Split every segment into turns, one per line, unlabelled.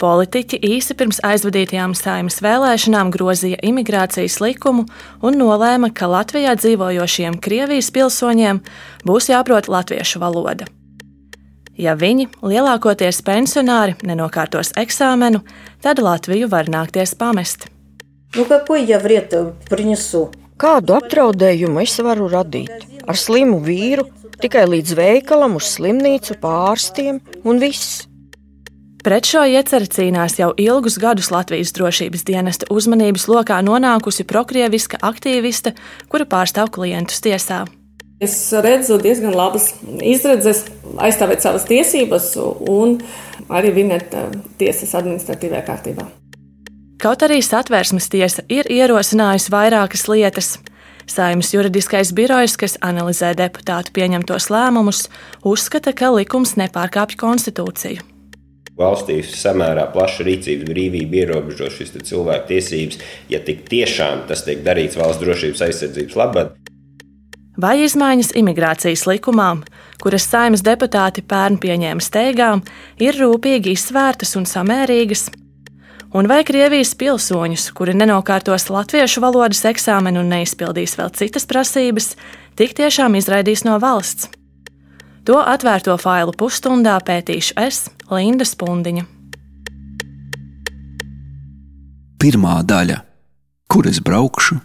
Politiķi īsi pirms aizvadītajām saimas vēlēšanām grozīja imigrācijas likumu un nolēma, ka Latvijā dzīvojošiem Krievijas pilsoņiem būs jāprot latviešu valoda. Ja viņi, lielākoties pensionāri, nenokārtos eksāmenu, tad Latviju var nākties pamest.
Nu,
Kādu apdraudējumu es varu radīt? Ar slimu vīru, tikai līdz veikalam, uz slimnīcu, pārstiem un viss.
Pret šo ieceri cīnās jau ilgus gadus Latvijas drošības dienesta uzmanības lokā nonākusi prokrieviska aktīviste, kura pārstāv klientus tiesā.
Es redzu diezgan labas izredzes aizstāvēt savas tiesības un arī vinēt eh, tiesas administratīvajā kārtībā.
Kaut arī satvērsmes tiesa ir ierosinājusi vairākas lietas. Saimnes juridiskais birojs, kas analizē deputātu pieņemtos lēmumus, uzskata, ka likums nepārkāpj konstitūciju
valstī samērā plaša rīcības brīvība ierobežo šīs cilvēku tiesības, ja tik tiešām tas tiek darīts valsts drošības aizsardzības labad.
Vai izmaiņas imigrācijas likumām, kuras saimnes deputāti pērn pieņēma steigām, ir rūpīgi izsvērtas un samērīgas? Un vai Krievijas pilsoņus, kuri nenokārtos latviešu valodas eksāmenu un neizpildīs vēl citas prasības, tik tiešām izraidīs no valsts? To atvērto failu pusstundā pētīšu es, Linda Spundziņa.
Pirmā daļa - kur es braukšu?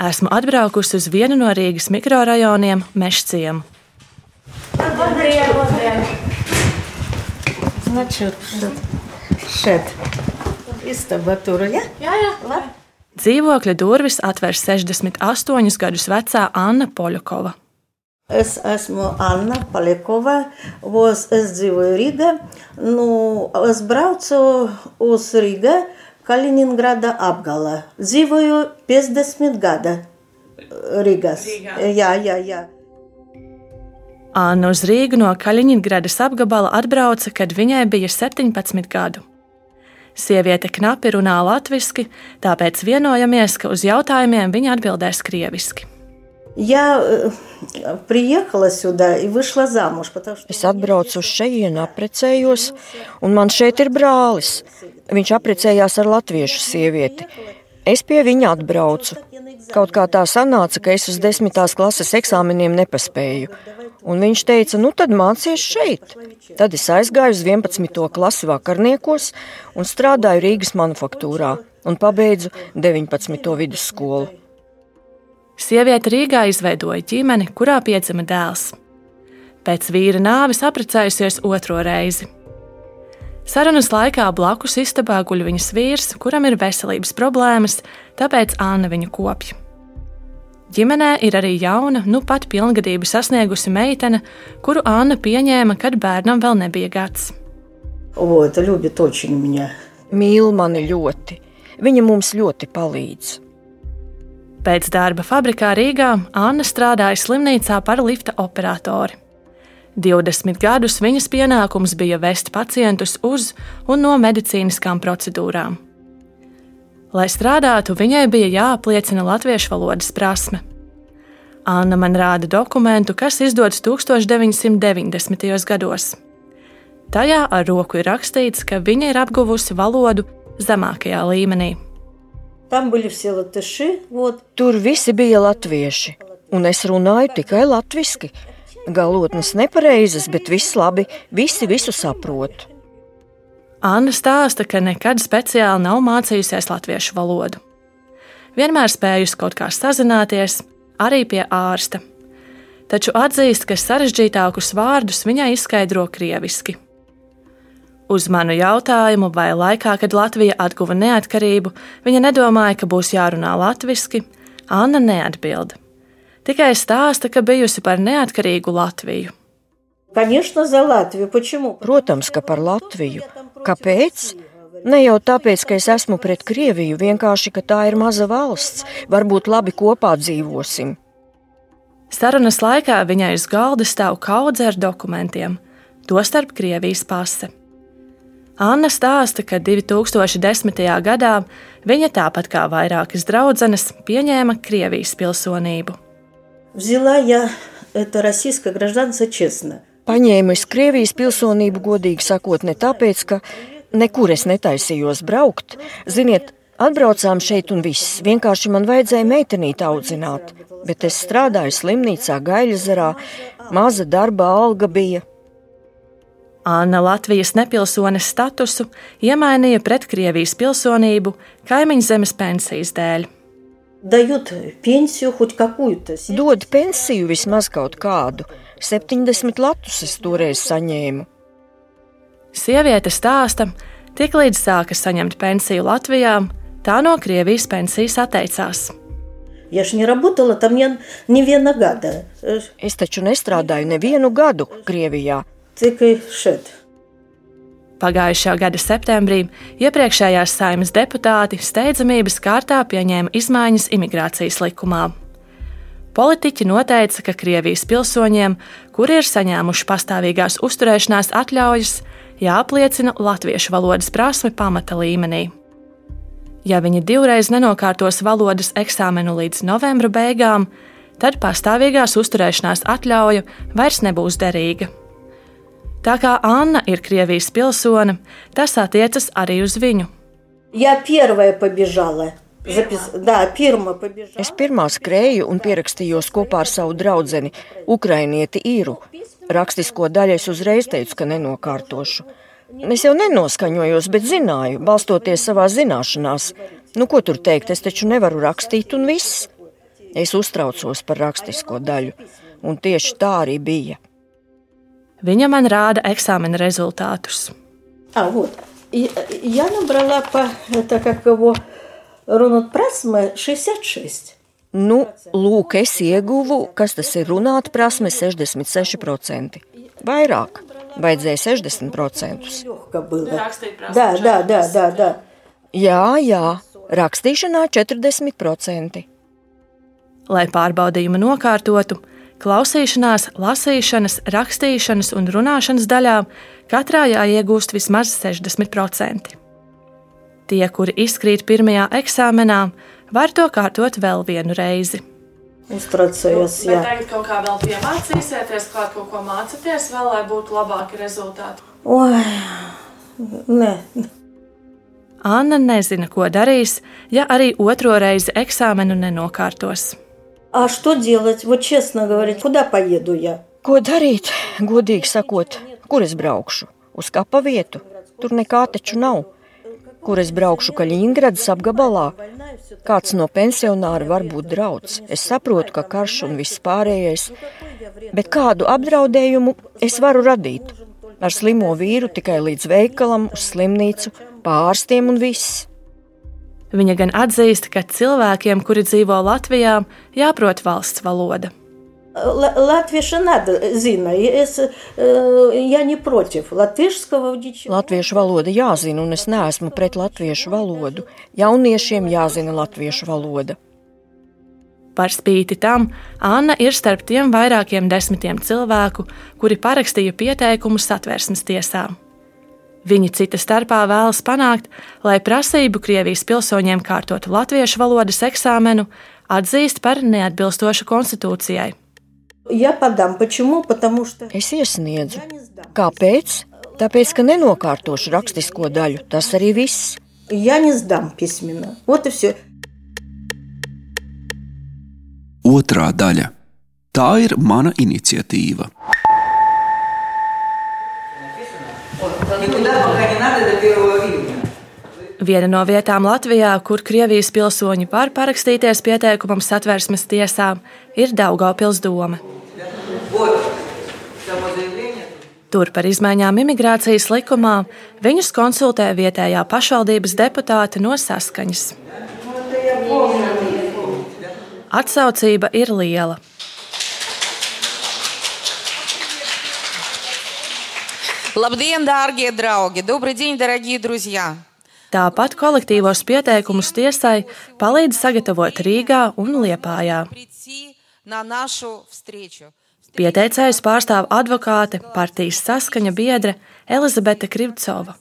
Esmu atbraukusi uz vienu no Rīgas mikrorajoniem, Mešciem.
Labdien, labdien! Šeit istaba tur, ja?
Jā, jā.
Labi.
Dzīvokļa durvis atver 68 gadus vecā Anna Poļakova.
Es esmu Anna Palikova, es dzīvoju Rīgā. Nu, es braucu uz Rīgā, Kaliningrada apgala. Dzīvoju 50 gada Rīgas.
Rīgā.
Jā, jā, jā.
Anna uz Rīgu no Kaļiņģeradas apgabala atbrauca, kad viņai bija 17 gadu. Sieviete knapi runā latviešu, tāpēc vienojamies, ka uz jautājumiem viņa atbildēs krieviski.
Я э, приехала сюда и вышла замуж, потому что...
Es atbraucu uz šejienu, apprecējos, un man šeit ir brālis. Viņš apprecējās ar latviešu sievieti. Es pie viņa atbraucu. Kaut kā tā sanāca, ka es uz desmitās klases eksāmeniem nepaspēju. Un viņš teica, nu tad mācies šeit. Tad es aizgāju uz 11. klasi vakarniekos un strādāju Rīgas manufaktūrā un pabeidzu 19. vidusskolu.
Sieviete Rīgā izveidoja ģimeni, kurā piedzima dēls. Pēc vīra nāves apprecējusies otro reizi. Sarunas laikā blakus istabā guļ viņas vīrs, kuram ir veselības problēmas, tāpēc Anna viņu kopja. Ģimenē ir arī jauna, nu pat pilngadību sasniegusi meitene, kuru Anna pieņēma, kad bērnam vēl nebija gads.
Вот, любит очень меня.
Mīl mani ļoti. Viņa mums ļoti palīdz.
Pēc darba fabrikā Rīgā Anna strādāja slimnīcā par lifta operatori. 20 gadus viņas pienākums bija vest pacientus uz un no medicīniskām procedūrām. Lai strādātu, viņai bija jāapliecina latviešu valodas prasme. Anna man rāda dokumentu, kas izdodas 1990. gados. Tajā ar roku ir rakstīts, ka viņa ir apguvusi valodu zemākajā līmenī.
Tur visi bija latvieši, un es runāju tikai latviešu. Galotnes nepareizas, bet viss labi, visi visu saprot.
Anna stāsta, ka nekad speciāli nav mācījusies latviešu valodu. Vienmēr spējusi kaut kā sazināties, arī pie ārsta. Taču atzīst, ka sarežģītākus vārdus viņai izskaidro krieviski. Uz manu jautājumu, vai laikā, kad Latvija atguva neatkarību, viņa nedomāja, ka būs jārunā latviešu, Anna neatbild. Tikai stāsta, ka bijusi par neatkarīgu Latviju.
Protams, ka par Latviju. Kāpēc? Ne jau tāpēc, ka es esmu pret Krieviju, vienkārši ka tā ir maza valsts. Varbūt labi kopā dzīvosim.
Sarunas laikā viņai uz galda stāv kaudze ar dokumentiem, tostarp Krievijas pase. Anna stāsta, ka 2010. gadā viņa tāpat kā vairākas draudzenes pieņēma Krievijas pilsonību.
Взяла я это российское гражданство честно.
Paņēmu es Krievijas pilsonību godīgi sakot ne tāpēc, ka nekur es netaisījos braukt. Ziniet, Atbraucām šeit un viss. Vienkārši man vajadzēja meitenīti audzināt, bet es strādāju slimnīcā Gaļazarā. Maza darba alga bija.
Anna Latvijas nepilsones statusu iemainīja pret Krievijas pilsonību kaimiņu zemes pensijas dēļ.
Dod pensiju vismaz kaut kādu, 70 latus es toreiz saņēmu.
Sieviete stāsta, tiklīdz sāka saņemt pensiju Latvijā, tā no Krievijas pensijas atteicās.
Es taču nestrādāju nevienu gadu Krievijā.
Tikai šeit.
Pagājušā gada septembrī iepriekšējās saimnes deputāti steidzamības kārtā pieņēma izmaiņas imigrācijas likumā. Politiķi noteica, ka Krievijas pilsoņiem, kuri ir saņēmuši pastāvīgās uzturēšanās atļaujas, jāapliecina latviešu valodas prasme pamata līmenī. Ja viņi divreiz nenokārtos valodas eksāmenu līdz novembra beigām, tad pastāvīgās uzturēšanās atļauja vairs nebūs derīga. Tā kā Anna ir Krievijas pilsone, tas attiecas arī uz viņu.
Я первая побежала. Запис... Да, первая побежала.
Es pirmā skrēju un pierakstījos kopā ar savu draugu, Ukrainieti īru. Rakstisko daļu es uzreiz teicu, ka nenokārtošu. Es jau nenoskaņojos, bet zināju, balstoties savā zināšanās. Nu, ko tur teikt, es taču nevaru rakstīt, un viss. Es uztraucos par rakstisko daļu, un tieši tā arī bija.
Viņa man rāda eksāmena rezultātus.
А, вот. И, я набрала по, это как его, runāt prasme 66.
Nu, lūk, es ieguvu, kas tas ir runāt prasme 66%. Vairāk, vajadzēja 60%.
Jā, jā, jā, jā, jā.
jā, jā, rakstīšanā 40%.
Lai pārbaudījumu nokārtotu, klausīšanās, lasīšanas, rakstīšanas un runāšanas daļā katrā jāiegūst vismaz 60%. Tie, kuri izkrīt pirmajā eksāmenā, var to kārtot vēl vienu reizi.
Uztraucējos, jā.
tagad kaut kā vēl piemācīsieties, kā kaut ko mācīties, vēl lai būtu labāki rezultāti.
Ой, не.
Anna nezina, ko darīs, ja arī otro reizi eksāmenu nenokārtos.
А что делать? Вот честно говоря, куда поеду я?
Ko darīt? Godīgi sakot, kur es braukšu? Uz kapa vietu. Tur nekā taču nav. Kur es braukšu Kaļiņgradas apgabalā? Kāds no pensionāra var būt draugs. Es saprotu, ka karš un viss pārējais, bet kādu apdraudējumu es varu radīt? Ar slimo vīru tikai līdz veikalam, uz slimnīcu, pārstiem un viss.
Viņa gan atzīst, ka cilvēkiem, kuri dzīvo Latvijā, jāprot valsts valoda.
Latvieši nada zina, es, ja ne protiv latviešskava vdiči.
Latviešu valoda jāzina, un es neesmu pret latviešu valodu. Jauniešiem jāzina latviešu valoda.
Par spīti tam, Anna ir starp tiem vairākiem desmitiem cilvēku, kuri parakstīja pieteikumu satversmes tiesā. Viņi cita starpā vēlas panākt, lai prasību Krievijas pilsoņiem kārtotu latviešu valodas eksāmenu atzīst par neatbilstošu konstitūcijai.
Я подам. Почему? Потому что
Es iesniedzu.
я не сдам.
Kāpēc? Tāpēc, ka nenokārtošu rakstisko daļu. Tas arī viss.
Я не сдам письменно. Вот и все.
Otrā daļa. Tā ir mana iniciatīva.
Никуда пока не надо до 1 июня.
Viena no vietām Latvijā, kur Krievijas pilsoņi var parakstīties pieteikumam satversmes tiesā, ir Daugopils doma.
Вот само заявление.
Tur par izmaiņām imigrācijas likumā viņus konsultē vietējā pašvaldības deputāte no saskaņas. Atsaucība ir liela.
Labdien, dārgie draugi! Добрый день, дорогие друзья!
Tāpat kolektīvos pieteikumus tiesai palīdz sagatavot Rīgā un Liepājā. Pieteicējus pārstāv advokāte, partijas saskaņa biedre Elizabete Krivcova.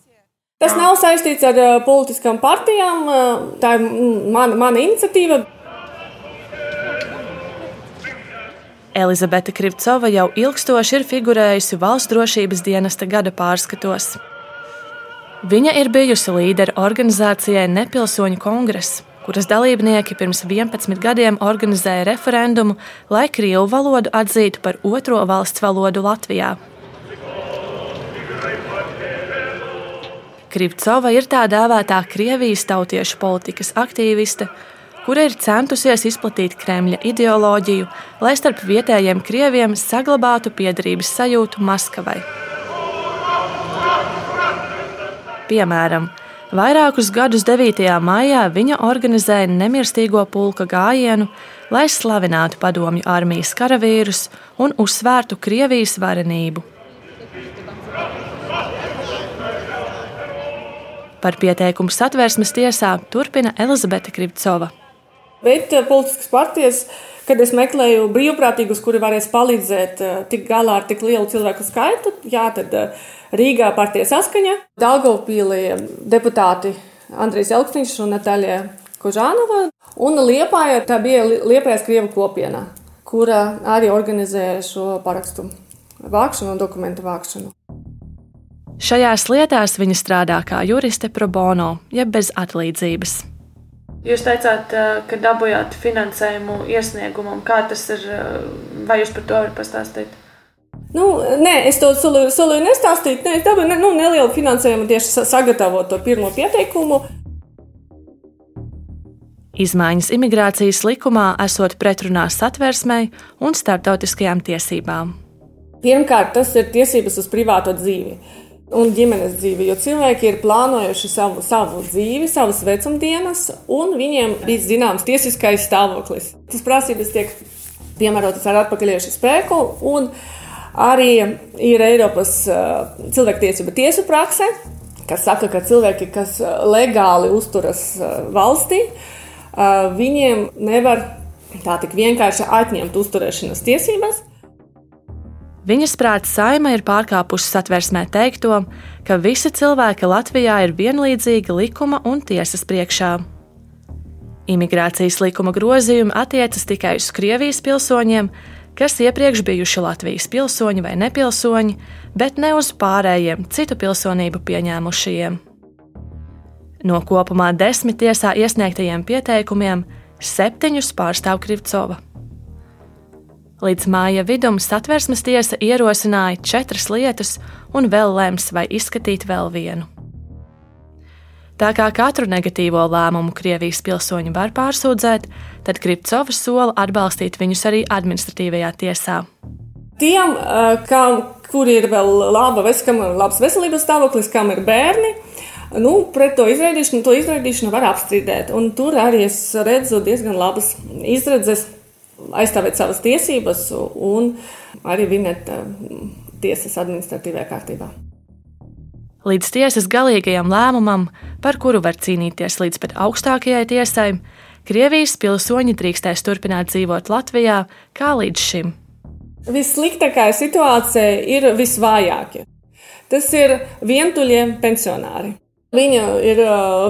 Tas nav saistīts ar politiskām partijām. Tā ir mana, mana iniciatīva.
Elizabete Krivcova jau ilgstoši ir figurējusi valsts drošības dienesta gada pārskatos. Viņa ir bijusi līdera organizācijai Nepilsoņu kongress, kuras dalībnieki pirms 11 gadiem organizēja referendumu, lai krievu valodu atzītu par otro valsts valodu Latvijā. Krivcova ir tā dēvētā Krievijas tautiešu politikas aktīviste, kura ir centusies izplatīt Kremļa ideoloģiju, lai starp vietējiem krieviem saglabātu piederības sajūtu Maskavai. Piemēram, vairākus gadus 9. maijā viņa organizēja nemirstīgo pulka gājienu, lai slavinātu padomju armijas karavīrus un uzsvērtu Krievijas varenību. Par pieteikumu satversmes tiesā turpina Elizabete Krivcova.
Bet eh, politiskas partijas, kad es meklēju brīvprātīgus, kuri varēs palīdzēt eh, tikt galā ar tik lielu cilvēku skaitu, jā, tad eh, Rīgā partija saskaņa, Daugavpīlī deputāti Andrijs Elksniņš un Natāļa Kožānova, un Liepāja tā bija Liepājas Krievu kopiena, kura arī organizēja šo parakstu vākšanu un dokumentu vākšanu.
Šajās lietās viņa strādā kā juriste pro bono, jeb bez atlīdzības.
Jūs teicāt, ka dabūjāt finansējumu iesniegumam. Kā tas ir? Vai jūs par to varat pastāstīt?
Nu, nē, es to solīju, nestāstīt. Nē, es dabūju ne, nu, nelielu finansējumu tieši sagatavot to pirmo pieteikumu.
Izmaiņas imigrācijas likumā esot pretrunā satversmei un starptautiskajām tiesībām.
Pirmkārt, tas ir tiesības uz privāto dzīvi un ģimenes dzīvi. Jo cilvēki ir plānojuši savu, savu dzīvi, savas vecumdienas, un viņiem bija zināms tiesiskais stāvoklis. Tas prasības tiek piemērotas ar atpakaļiešu spēku, un arī ir Eiropas uh, cilvēktiesība tiesu prakse, kas saka, ka cilvēki, kas legāli uzturas uh, valstī, uh, viņiem nevar tā tik vienkārši atņemt uzturēšanas tiesības.
Viņas prāta saima ir pārkāpusi satversmē teikto, ka visi cilvēki Latvijā ir vienlīdzīgi likuma un tiesas priekšā. Imigrācijas likuma grozījumi attiecas tikai uz Krievijas pilsoņiem, kas iepriekš bijuši Latvijas pilsoņi vai nepilsoņi, bet ne uz pārējiem citu pilsonību pieņēmušajiem. No kopumā desmit tiesā iesniegtajiem pieteikumiem septiņus pārstāv Krivcova. Līdz māja vidum satversmes tiesa ierosināja četras lietas un vēl lems, vai izskatīt vēl vienu. Tā kā katru negatīvo lēmumu Krievijas pilsoņi var pārsūdzēt, tad Kripcovs sola atbalstīt viņus arī administratīvajā tiesā.
Tiem, kam, kuri ir vēl laba, kam ir labs veselības stāvoklis, kam ir bērni, nu, pret to izraidīšanu, to izraidīšanu var apstrīdēt. Un tur arī es redzu diezgan labas izredzes aizstāvēt savas tiesības un arī vinēt eh, tiesas administratīvajā kārtībā.
Līdz tiesas galīgajam lēmumam, par kuru var cīnīties līdz pat augstākajai tiesai, Krievijas pilsoņi drīkstēs turpināt dzīvot Latvijā kā līdz šim.
Vissliktākā situācija ir visvājākie. Tas ir vientuļie pensionāri. Viņa ir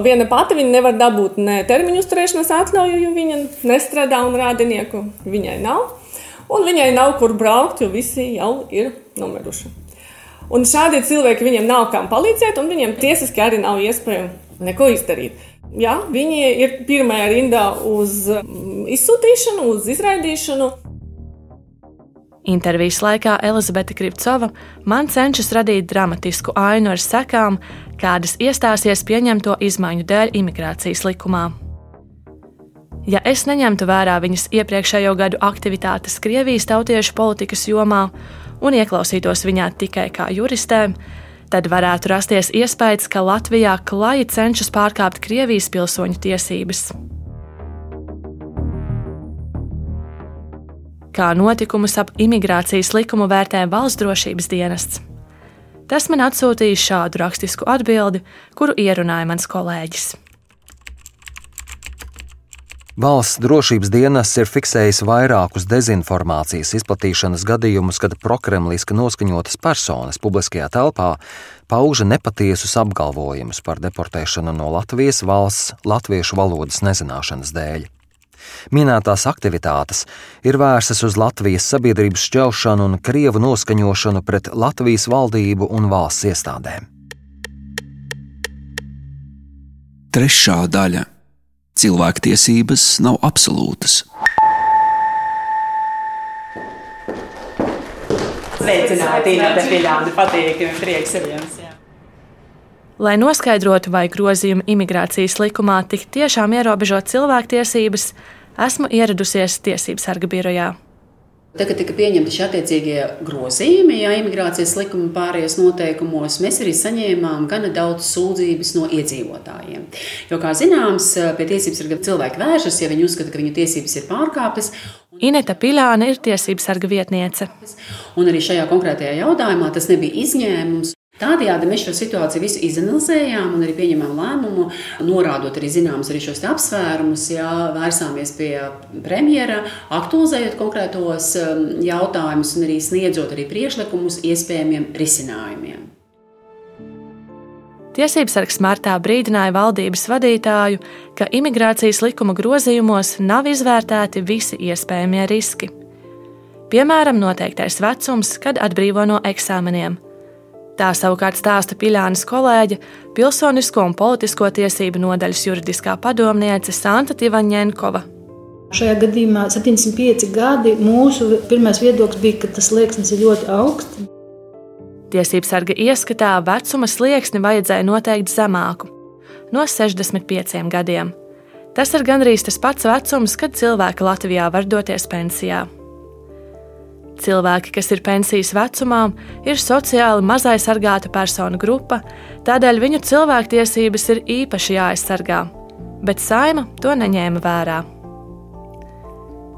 viena pati, viņa nevar dabūt ne termiņu uzturēšanas atļauju, jo viņa nestrādā un rādinieku viņai nav. Un viņai nav kur braukt, jo visi jau ir nomiruši. Un šādi cilvēki viņiem nav kam palīdzēt, un viņiem tiesiski arī nav iespējams neko izdarīt. Jā, viņi ir pirmajā rindā uz izsūtīšanu, uz izraidīšanu.
Intervijas laikā Elizabete Krivcova man cenšas radīt dramatisku ainu ar sekām, kādas iestāsies pieņemto izmaiņu dēļ imigrācijas likumā. Ja es neņemtu vērā viņas iepriekšējo gadu aktivitātes Krievijas tautiešu politikas jomā un ieklausītos viņā tikai kā juristē, tad varētu rasties iespējas, ka Latvijā klaji cenšas pārkāpt Krievijas pilsoņu tiesības. Kā notikumus ap imigrācijas likumu vērtē valsts drošības dienests? Tas man atsūtīja šādu rakstisku atbildi, kuru ierunāja mans kolēģis.
Valsts drošības dienas ir fiksējis vairākus dezinformācijas izplatīšanas gadījumus, kad prokremliski noskaņotas personas publiskajā telpā pauža nepatiesus apgalvojumus par deportēšanu no Latvijas valsts latviešu valodas nezināšanas dēļ. Minētās aktivitātes ir vērstas uz Latvijas sabiedrības šķelšanu un krievu noskaņošanu pret Latvijas valdību un valsts iestādēm.
Trešā daļa cilvēktiesības nav absolūtas.
Sveicināti, Inês Viljāna, patīkami, prieks ar jums.
Lai noskaidrotu, vai grozījumi imigrācijas likumā tik tiešām ierobežo cilvēktiesības, esmu ieradusies Tiesības sarga birojā.
Tagad tika pieņemti šie attiecīgie grozījumi, ja imigrācijas likuma pārējais noteikumos, mēs arī saņēmām gana daudz sūdzības no iedzīvotājiem. Jo, kā zināms, pie tiesības sarga cilvēki vēršas, ja viņi uzskata, ka viņu tiesības ir pārkāptas.
Ineta Pilāna ir tiesības sarga vietniece.
Un arī šajā konkrētajā jautājumā tas nebija izņēmums. Tādējādi mēs šo situāciju visu izanalizējām un arī pieņemām lēmumu, norādot arī zināmus arī šos apsvērumus, jā, vērsāmies pie premjera, aktualizējot konkrētos um, jautājumus un arī sniedzot arī priekšlikumus iespējamiem risinājumiem.
Tiesības sargs martā brīdināja valdības vadītāju, ka imigrācijas likuma grozījumos nav izvērtēti visi iespējamie riski. Piemēram, noteiktais vecums, kad atbrīvo no eksāmeniem – Tā savukārt stāsta Piļānas kolēģe, pilsonisko un politisko tiesību nodaļas juridiskā padomniece Santa Tivaņenkova.
Šajā gadījumā 75 gadi mūsu pirmais viedoklis bija, ka tas slieksnis ir ļoti augsts.
Tiesības sarga ieskatā vecuma slieksni vajadzēja noteikt zemāku - no 65 gadiem. Tas ir gandrīz tas pats vecums, kad cilvēki Latvijā var doties pensijā. Cilvēki, kas ir pensijas vecumā, ir sociāli mazai sargāta personu grupa, tādēļ viņu cilvēktiesības ir īpaši jāaizsargā, bet saima to neņēma vērā.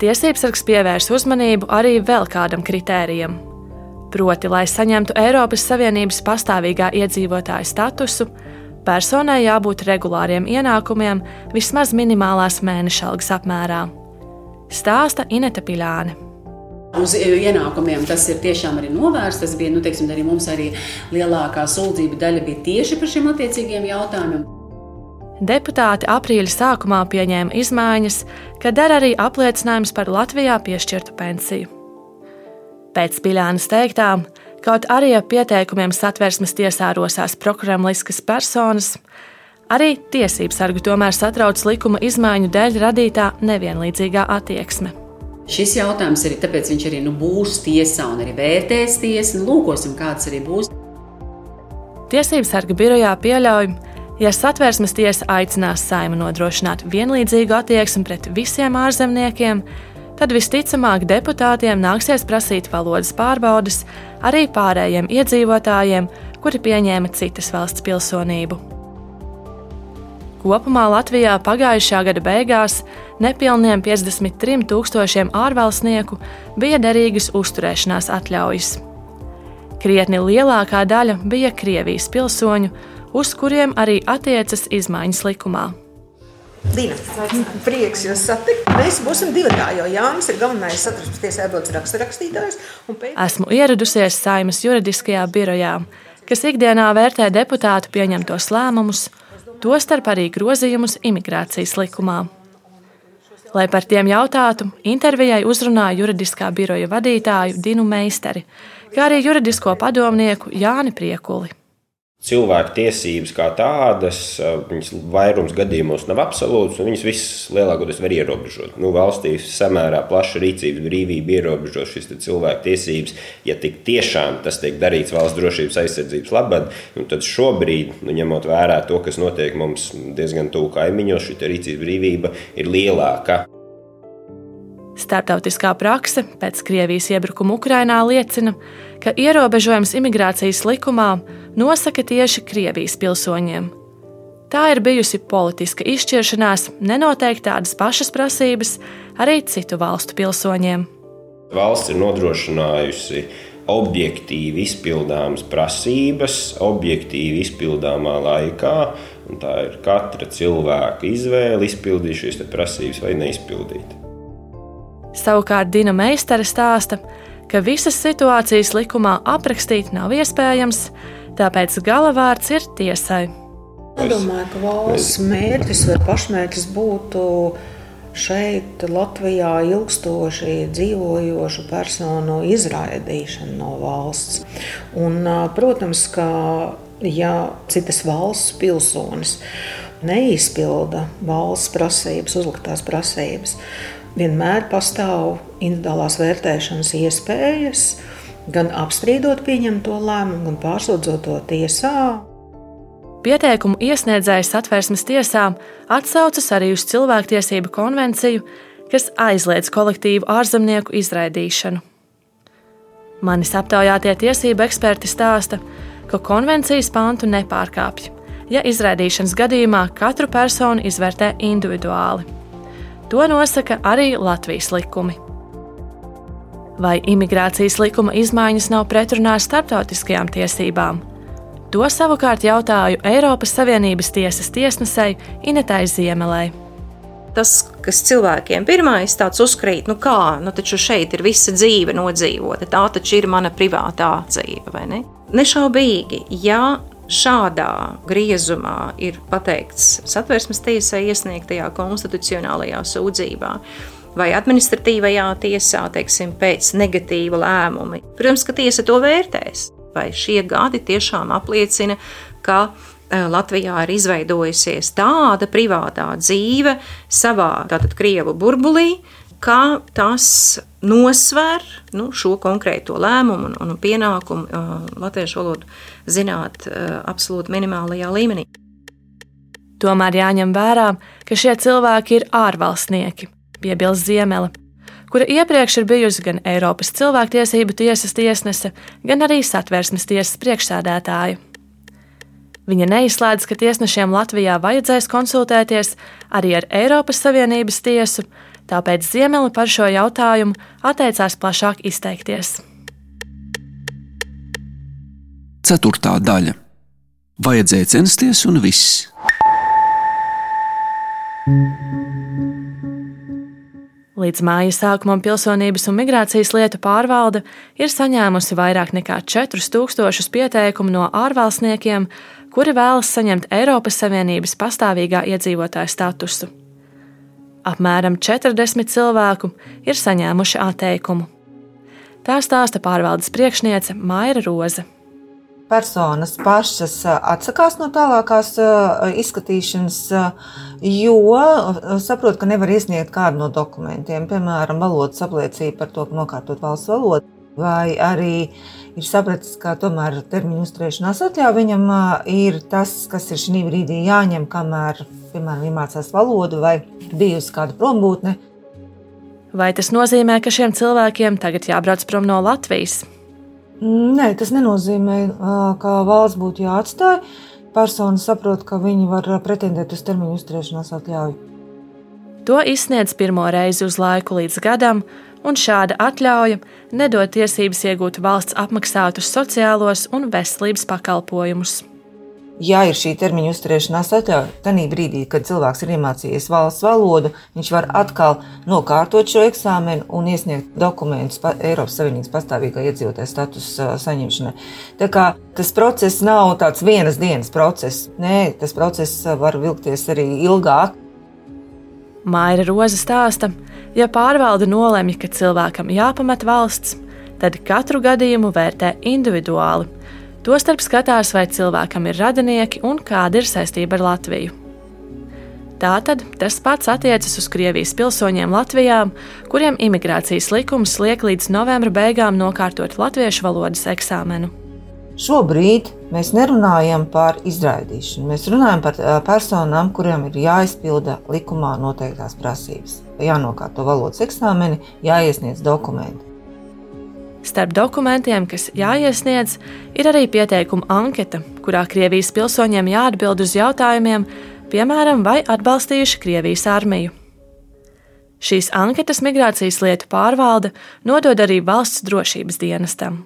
Tiesības pievērš uzmanību arī vēl kādam kritērijam. Proti, lai saņemtu Eiropas Savienības pastāvīgā iedzīvotāja statusu, personai jābūt regulāriem ienākumiem vismaz minimālās mēneša algas apmērā. Stāsta Ineta Piļāne.
Uz ienākumiem tas ir tiešām arī novērsts. Tas bija nu, teiksim, arī mums arī lielākā sūdzība daļa bija tieši par šiem attiecīgiem jautājumiem.
Deputāti aprīļa sākumā pieņēma izmaiņas, kad der arī apliecinājums par Latvijā piešķirtu pensiju. Pēc Piļānas teiktām, kaut arī ar pieteikumiem satversmes tiesā rosās prokuramliskas personas, arī tiesības sargu tomēr satrauc likuma izmaiņu dēļ radītā nevienlīdzīgā attieksme.
Šis jautājums arī tāpēc viņš arī nu, būs tiesā un arī vērtēs tiesa. Nu, lūkosim, kāds arī būs.
Tiesības sarga birojā pieļauj, ja satversmes tiesa aicinās saima nodrošināt vienlīdzīgu attieksmi pret visiem ārzemniekiem, tad visticamāk deputātiem nāksies prasīt valodas pārbaudes arī pārējiem iedzīvotājiem, kuri pieņēma citas valsts pilsonību. Kopumā Latvijā pagājušā gada beigās nepilniem 53 tūkstošiem ārvalstnieku bija derīgas uzturēšanās atļaujas. Krietni lielākā daļa bija Krievijas pilsoņu, uz kuriem arī attiecas izmaiņas likumā.
Dina, prieks jūs satikt. Mēs būsim divi tā, jo Jānis ir galvenais tiesā atbildes raksturakstītājs. Pēc...
Esmu ieradusies Saimas juridiskajā birojā, kas ikdienā vērtē deputātu pieņemtos lēmumus tostarp arī grozījumus imigrācijas likumā. Lai par tiem jautātu, intervijai uzrunāja juridiskā biroja vadītāju Dinu Meisteri, kā arī juridisko padomnieku Jāni Priekuli
cilvēku tiesības kā tādas, viņas vairums gadījumos nav absolūtas, un viņas visas lielākoties var ierobežot. Nu, valstī samērā plaša rīcības brīvība ierobežo šīs cilvēku tiesības. Ja tik tiešām tas tiek darīts valsts drošības aizsardzības labad, nu, tad šobrīd, nu, ņemot vērā to, kas notiek mums diezgan tuvu kaimiņos, šī rīcības brīvība ir lielāka.
Startautiskā prakse pēc Krievijas iebrukuma Ukrainā liecina, ka ierobežojums imigrācijas likumā nosaka tieši Krievijas pilsoņiem. Tā ir bijusi politiska izšķiršanās nenoteikt tādas pašas prasības arī citu valstu pilsoņiem.
Valsts ir nodrošinājusi objektīvi izpildāmas prasības, objektīvi izpildāmā laikā, Un tā ir katra cilvēka izvēle izpildīt šīs prasības vai neizpildīt.
Savukārt Dina Meistara stāsta, ka visas situācijas likumā aprakstīt nav iespējams, tāpēc galavārds ir tiesai.
Es domāju, ka valsts mērķis vai pašmērķis būtu šeit, Latvijā, ilgstoši dzīvojošu personu izraidīšana no valsts. Un, protams, ka ja citas valsts pilsonis neizpilda valsts prasības, uzliktās prasības, vienmēr pastāv individuālās vērtēšanas iespējas, gan apstrīdot pieņemto lēmumu, gan pārsūdzot to tiesā.
Pieteikumu iesniedzējs atvērsmes tiesā atsaucas arī uz cilvēktiesību konvenciju, kas aizliedz kolektīvu ārzemnieku izraidīšanu. Manis aptaujātie tiesību eksperti stāsta, ka konvencijas pantu nepārkāpj, ja izraidīšanas gadījumā katru personu izvērtē individuāli. To nosaka arī Latvijas likumi. Vai imigrācijas likuma izmaiņas nav pretrunā ar starptautiskajām tiesībām? To savukārt jautāju Eiropas Savienības tiesas tiesnesei Inetai Ziemelei.
Tas, kas cilvēkiem pirmais tāds uzkrīt, nu kā, nu taču šeit ir visa dzīve nodzīvota, tā taču ir mana privātā dzīve, vai ne? Nešaubīgi, ja šādā griezumā ir pateikts satversmes tiesai iesniegtajā konstitucionālajā sūdzībā, vai administratīvajā tiesā, teiksim, pēc negatīva lēmuma. Protams, ka tiesa to vērtēs. Vai šie gadi tiešām apliecina, ka e, Latvijā ir izveidojusies tāda privātā dzīve savā tātad Krievu burbulī, ka tas nosver nu, šo konkrēto lēmumu un, un pienākumu uh, latviešu valodu zināt uh, absolūti minimālajā līmenī.
Tomēr jāņem vērā, ka šie cilvēki ir ārvalstnieki, piebilst Ziemele, kura iepriekš ir bijusi gan Eiropas cilvēktiesību tiesas tiesnese, gan arī satversmes tiesas priekšsēdētāja. Viņa neizslēdz, ka tiesnešiem Latvijā vajadzēs konsultēties arī ar Eiropas Savienības tiesu, tāpēc Ziemele par šo jautājumu atteicās plašāk izteikties.
Ceturtā daļa. Vajadzēja censties un viss.
Līdz māja sākumam Pilsonības un migrācijas lietu pārvalde ir saņēmusi vairāk nekā 4000 pieteikumu no ārvalstniekiem, kuri vēlas saņemt Eiropas Savienības pastāvīgā iedzīvotāja statusu. Apmēram 40 cilvēku ir saņēmuši atteikumu. Tā stāsta pārvaldes priekšniece Maira Roze.
Personas pašas atsakās no tālākās izskatīšanas, jo saprot, ka nevar iesniegt kādu no dokumentiem, piemēram, valodas apliecību par to, ka nokārtot valsts valodu, vai arī ir sapratis, ka tomēr termiņu uzturēšanās atļauja viņam ir tas, kas ir šī brīdī jāņem, kamēr, piemēram, iemācās valodu vai bijusi kāda prombūtne.
Vai tas nozīmē, ka šiem cilvēkiem tagad jābrauc prom no Latvijas?
Nē, tas nenozīmē, ka valsts būtu jāatstāj. Persona saprot, ka viņi var pretendēt uz termiņu uzturēšanās atļauju.
To izsniedz pirmo reizi uz laiku līdz gadam, un šāda atļauja nedod tiesības iegūt valsts apmaksātus sociālos un veselības pakalpojumus
ja ir šī termiņa uzturēšanās atļauja, tad brīdī, kad cilvēks ir iemācījies valsts valodu, viņš var atkal nokārtot šo eksāmenu un iesniegt dokumentus Eiropas Savienības pastāvīgā iedzīvotāja statusa saņemšanai. Tā kā tas process nav tāds vienas dienas process, nē, tas process var vilkties arī ilgāk.
Maira Roza stāsta, ja pārvalde nolemj, ka cilvēkam jāpamet valsts, tad katru gadījumu vērtē individuāli Tostarp skatās, vai cilvēkam ir radinieki un kāda ir saistība ar Latviju. Tātad tas pats attiecas uz Krievijas pilsoņiem Latvijā, kuriem imigrācijas likums liek līdz novembra beigām nokārtot latviešu valodas eksāmenu.
Šobrīd mēs nerunājam par izraidīšanu. Mēs runājam par personām, kuriem ir jāizpilda likumā noteiktās prasības. Jānokārto valodas eksāmeni, jāiesniedz dokumenti.
Starp dokumentiem, kas jāiesniedz, ir arī pieteikuma anketa, kurā Krievijas pilsoņiem jāatbild uz jautājumiem, piemēram, vai atbalstījuši Krievijas armiju. Šīs anketas migrācijas lietu pārvalde nodod arī valsts drošības dienestam.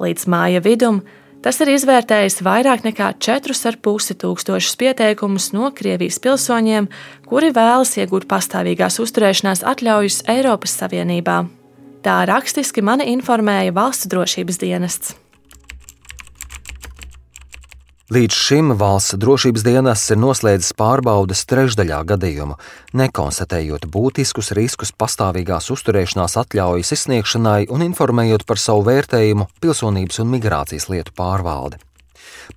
Līdz māja vidum Tas ir izvērtējis vairāk nekā 4,5 tūkstošus pieteikumus no Krievijas pilsoņiem, kuri vēlas iegūt pastāvīgās uzturēšanās atļaujas Eiropas Savienībā. Tā rakstiski mani informēja Valsts drošības dienests.
Līdz šim valsts drošības dienests ir noslēdzis pārbaudas trešdaļā gadījumu, nekonstatējot būtiskus riskus pastāvīgās uzturēšanās atļaujas izsniegšanai un informējot par savu vērtējumu pilsonības un migrācijas lietu pārvaldi.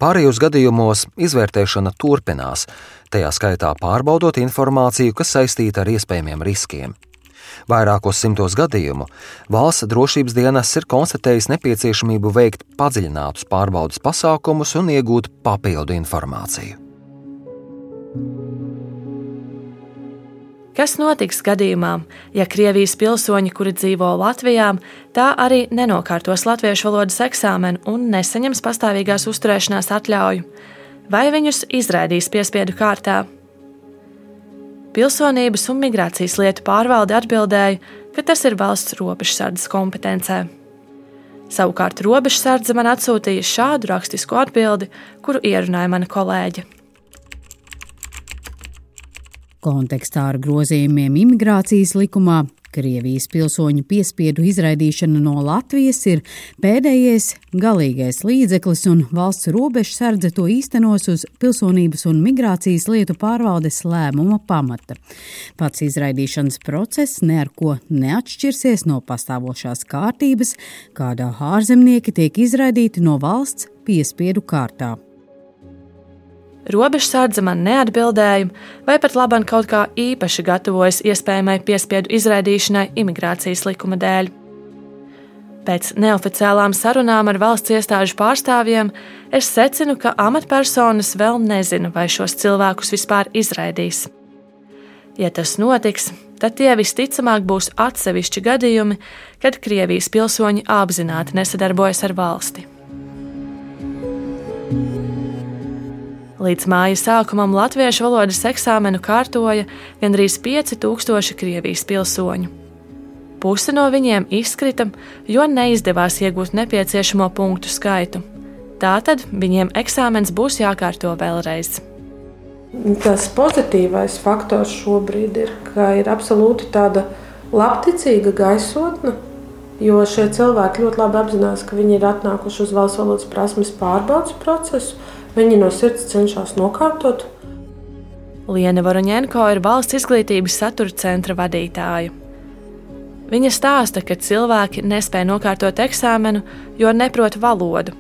Pārējos gadījumos izvērtēšana turpinās, tajā skaitā pārbaudot informāciju, kas saistīta ar iespējamiem riskiem. Vairākos simtos gadījumu valsts drošības dienas ir konstatējis nepieciešamību veikt padziļinātus pārbaudas pasākumus un iegūt papildu informāciju.
Kas notiks gadījumā, ja Krievijas pilsoņi, kuri dzīvo Latvijā, tā arī nenokārtos latviešu valodas eksāmenu un nesaņems pastāvīgās uzturēšanās atļauju, vai viņus izraidīs piespiedu kārtā? Pilsonības un migrācijas lietu pārvalde atbildēja, ka tas ir valsts robežsardzes kompetencē. Savukārt robežsardze man atsūtīja šādu rakstisku atbildi, kuru ierunāja mana kolēģe.
Kontekstā ar grozījumiem imigrācijas likumā Krievijas pilsoņu piespiedu izraidīšana no Latvijas ir pēdējais galīgais līdzeklis, un valsts robežsardze to īstenos uz pilsonības un migrācijas lietu pārvaldes lēmuma pamata. Pats izraidīšanas process ne ar ko neatšķirsies no pastāvošās kārtības, kādā ārzemnieki tiek izraidīti no valsts piespiedu kārtā.
Robežsardze man neatbildēja, vai pat labam kaut kā īpaši gatavojas iespējamai piespiedu izraidīšanai imigrācijas likuma dēļ. Pēc neoficiālām sarunām ar valsts iestāžu pārstāvjiem es secinu, ka amatpersonas vēl nezina, vai šos cilvēkus vispār izraidīs. Ja tas notiks, tad tie visticamāk būs atsevišķi gadījumi, kad Krievijas pilsoņi apzināti nesadarbojas ar valsti. Līdz māja sākumam latviešu valodas eksāmenu kārtoja gandrīz 5000 Krievijas pilsoņu. Puse no viņiem izkrita, jo neizdevās iegūt nepieciešamo punktu skaitu. Tātad viņiem eksāmens būs jākārto vēlreiz.
Tas pozitīvais faktors šobrīd ir, ka ir absolūti tāda labticīga gaisotne, jo šie cilvēki ļoti labi apzinās, ka viņi ir atnākuši uz valsts valodas prasmes pārbaudas procesu, Viņi no sirds cenšas nokārtot.
Liena Voroņenko ir valsts izglītības satura centra vadītāja. Viņa stāsta, ka cilvēki nespēja nokārtot eksāmenu, jo neprot valodu.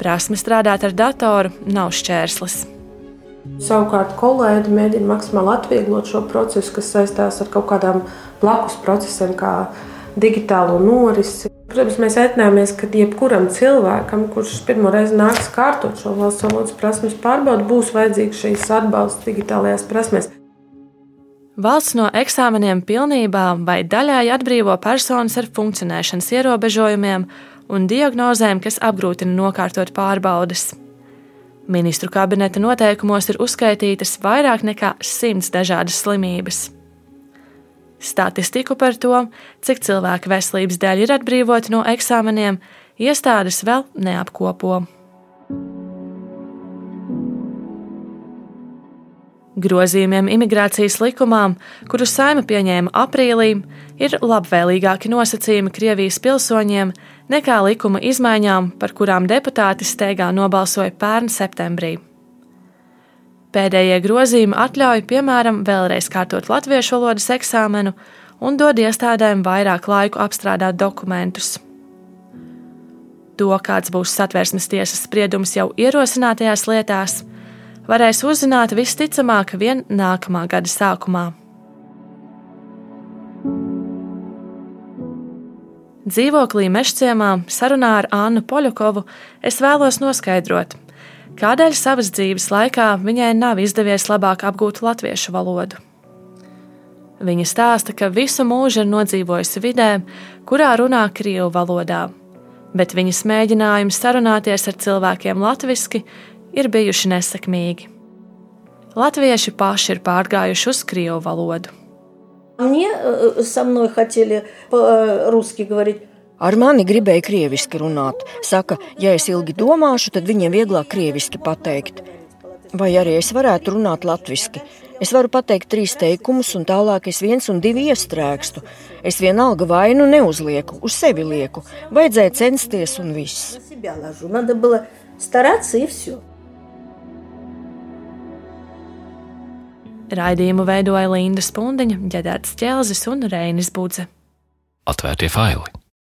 Prasme strādāt ar datoru nav šķērslis.
Savukārt kolēģi mēģina maksimāli atvieglot šo procesu, kas saistās ar kaut kādām blakus procesiem, kā digitālo norisi. Protams, mēs aicinājāmies, ka jebkuram cilvēkam, kurš pirmo reizi nāks kārtot šo valsts valodas prasmes pārbaudi, būs vajadzīgs šīs atbalsts digitālajās prasmēs.
Valsts no eksāmeniem pilnībā vai daļēji atbrīvo personas ar funkcionēšanas ierobežojumiem un diagnozēm, kas apgrūtina nokārtot pārbaudes. Ministru kabineta noteikumos ir uzskaitītas vairāk nekā simts dažādas slimības. Statistiku par to, cik cilvēku veselības dēļ ir atbrīvoti no eksāmeniem, iestādes vēl neapkopo. Grozījumiem imigrācijas likumām, kuru saima pieņēma aprīlī, ir labvēlīgāki nosacījumi Krievijas pilsoņiem nekā likuma izmaiņām, par kurām deputāti steigā nobalsoja pērn septembrī. Pēdējie grozījumi atļauj, piemēram, vēlreiz kārtot latviešu valodas eksāmenu un dod iestādēm vairāk laiku apstrādāt dokumentus. To, kāds būs satversmes tiesas spriedums jau ierosinātajās lietās, varēs uzzināt visticamāk vien nākamā gada sākumā. Dzīvoklī Mešciemā sarunā ar Annu Poļukovu es vēlos noskaidrot, kādēļ savas dzīves laikā viņai nav izdevies labāk apgūt latviešu valodu. Viņa stāsta, ka visu mūžu ir nodzīvojusi vidē, kurā runā krievu valodā, bet viņas mēģinājumi sarunāties ar cilvēkiem latviešu ir bijuši nesekmīgi. Latvieši paši ir pārgājuši uz krievu valodu.
Мне со мной хотели по-русски говорить,
Ar mani gribēja krieviski runāt. Saka, ja es ilgi domāšu, tad viņiem vieglāk krieviski pateikt. Vai arī es varētu runāt latviešu. Es varu pateikt trīs teikumus, un tālāk es viens un divi iestrēgstu. Es vienalga vainu neuzlieku, uz sevi lieku. Vajadzēja censties un viss.
Raidījumu veidoja Linda Spundiņa, Ģedards Čelzis un Reinis Budze.
Atvērtie faili!